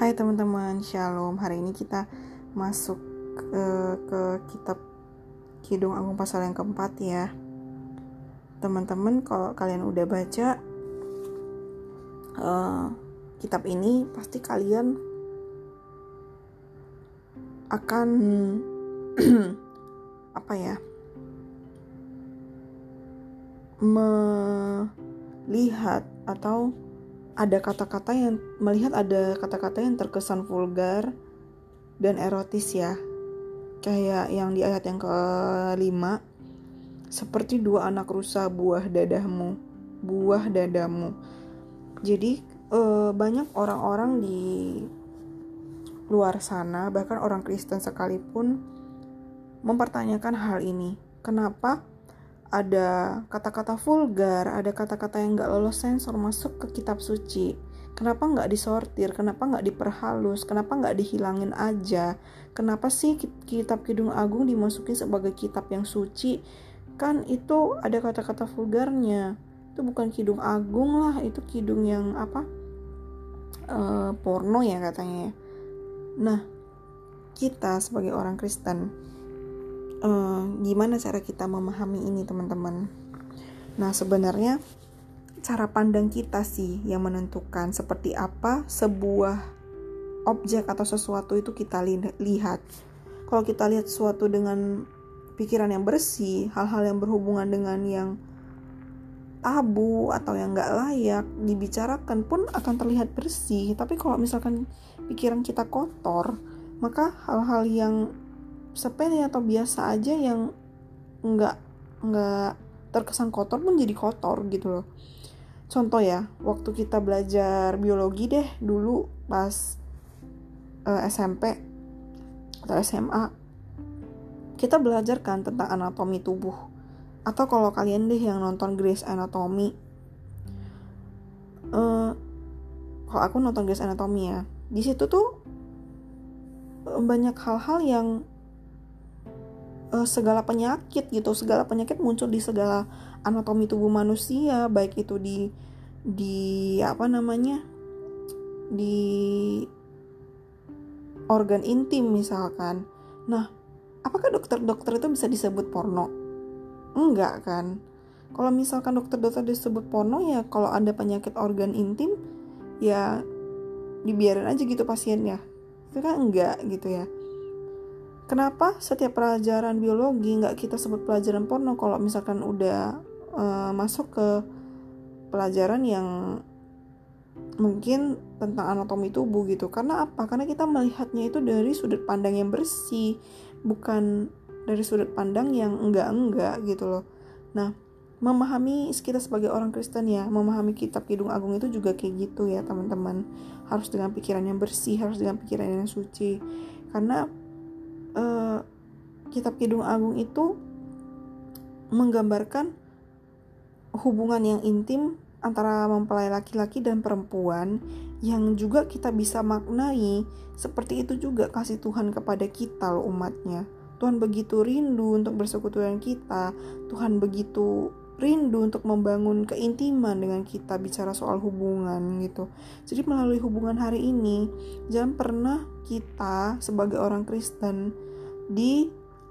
Hai teman-teman, Shalom. Hari ini kita masuk ke, ke kitab Kidung Agung pasal yang keempat ya. Teman-teman, kalau kalian udah baca uh, kitab ini, pasti kalian akan apa ya? melihat atau ada kata-kata yang melihat ada kata-kata yang terkesan vulgar dan erotis ya. Kayak yang di ayat yang kelima, seperti dua anak rusa buah dadahmu, buah dadamu. Jadi eh, banyak orang-orang di luar sana, bahkan orang Kristen sekalipun mempertanyakan hal ini. Kenapa ada kata-kata vulgar, ada kata-kata yang nggak lolos sensor masuk ke kitab suci. Kenapa nggak disortir? Kenapa nggak diperhalus? Kenapa nggak dihilangin aja? Kenapa sih kitab Kidung Agung dimasukin sebagai kitab yang suci? Kan itu ada kata-kata vulgarnya. Itu bukan Kidung Agung lah, itu Kidung yang apa? Uh, porno ya katanya. Ya. Nah, kita sebagai orang Kristen uh, gimana cara kita memahami ini teman-teman? Nah sebenarnya cara pandang kita sih yang menentukan seperti apa sebuah objek atau sesuatu itu kita li lihat. Kalau kita lihat sesuatu dengan pikiran yang bersih hal-hal yang berhubungan dengan yang tabu atau yang nggak layak dibicarakan pun akan terlihat bersih. Tapi kalau misalkan pikiran kita kotor maka hal-hal yang sepele atau biasa aja yang nggak nggak terkesan kotor pun jadi kotor gitu loh. Contoh ya waktu kita belajar biologi deh dulu pas uh, eh, SMP atau SMA kita belajar kan tentang anatomi tubuh. Atau kalau kalian deh yang nonton Grey's Anatomy uh, kalau aku nonton Grey's Anatomy ya di situ tuh banyak hal-hal yang uh, segala penyakit gitu. Segala penyakit muncul di segala anatomi tubuh manusia baik itu di di apa namanya di organ intim misalkan. Nah apakah dokter-dokter itu bisa disebut porno? Enggak kan? Kalau misalkan dokter-dokter disebut porno ya kalau ada penyakit organ intim ya dibiarin aja gitu pasiennya. Itu kan enggak gitu ya Kenapa setiap pelajaran biologi nggak kita sebut pelajaran porno kalau misalkan udah uh, masuk ke pelajaran yang mungkin tentang anatomi tubuh gitu? Karena apa? Karena kita melihatnya itu dari sudut pandang yang bersih bukan dari sudut pandang yang enggak-enggak gitu loh. Nah memahami kita sebagai orang Kristen ya memahami kitab Kidung Agung itu juga kayak gitu ya teman-teman. Harus dengan pikiran yang bersih harus dengan pikiran yang suci. Karena kitab Kidung Agung itu menggambarkan hubungan yang intim antara mempelai laki-laki dan perempuan yang juga kita bisa maknai seperti itu juga kasih Tuhan kepada kita loh umatnya. Tuhan begitu rindu untuk bersekutu dengan kita. Tuhan begitu rindu untuk membangun keintiman dengan kita bicara soal hubungan gitu. Jadi melalui hubungan hari ini, jangan pernah kita sebagai orang Kristen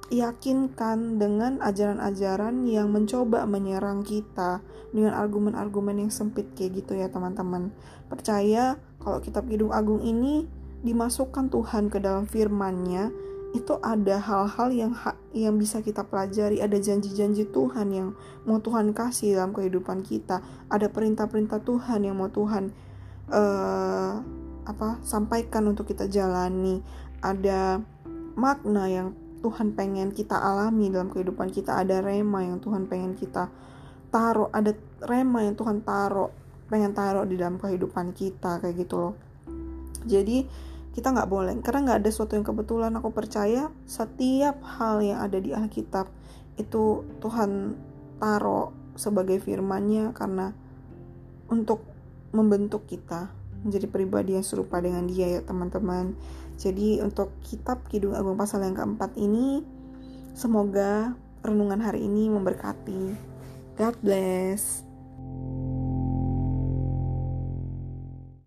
diyakinkan dengan ajaran-ajaran yang mencoba menyerang kita dengan argumen-argumen yang sempit kayak gitu ya teman-teman. Percaya kalau kitab Kidung Agung ini dimasukkan Tuhan ke dalam firman-Nya itu ada hal-hal yang yang bisa kita pelajari, ada janji-janji Tuhan yang mau Tuhan kasih dalam kehidupan kita, ada perintah-perintah Tuhan yang mau Tuhan uh, apa sampaikan untuk kita jalani, ada makna yang Tuhan pengen kita alami dalam kehidupan kita, ada rema yang Tuhan pengen kita taruh, ada rema yang Tuhan taruh, pengen taruh di dalam kehidupan kita kayak gitu loh. Jadi kita nggak boleh karena nggak ada sesuatu yang kebetulan. Aku percaya setiap hal yang ada di Alkitab itu Tuhan taruh sebagai firmannya karena untuk membentuk kita menjadi pribadi yang serupa dengan dia ya teman-teman. Jadi untuk kitab Kidung Agung pasal yang keempat ini semoga renungan hari ini memberkati. God bless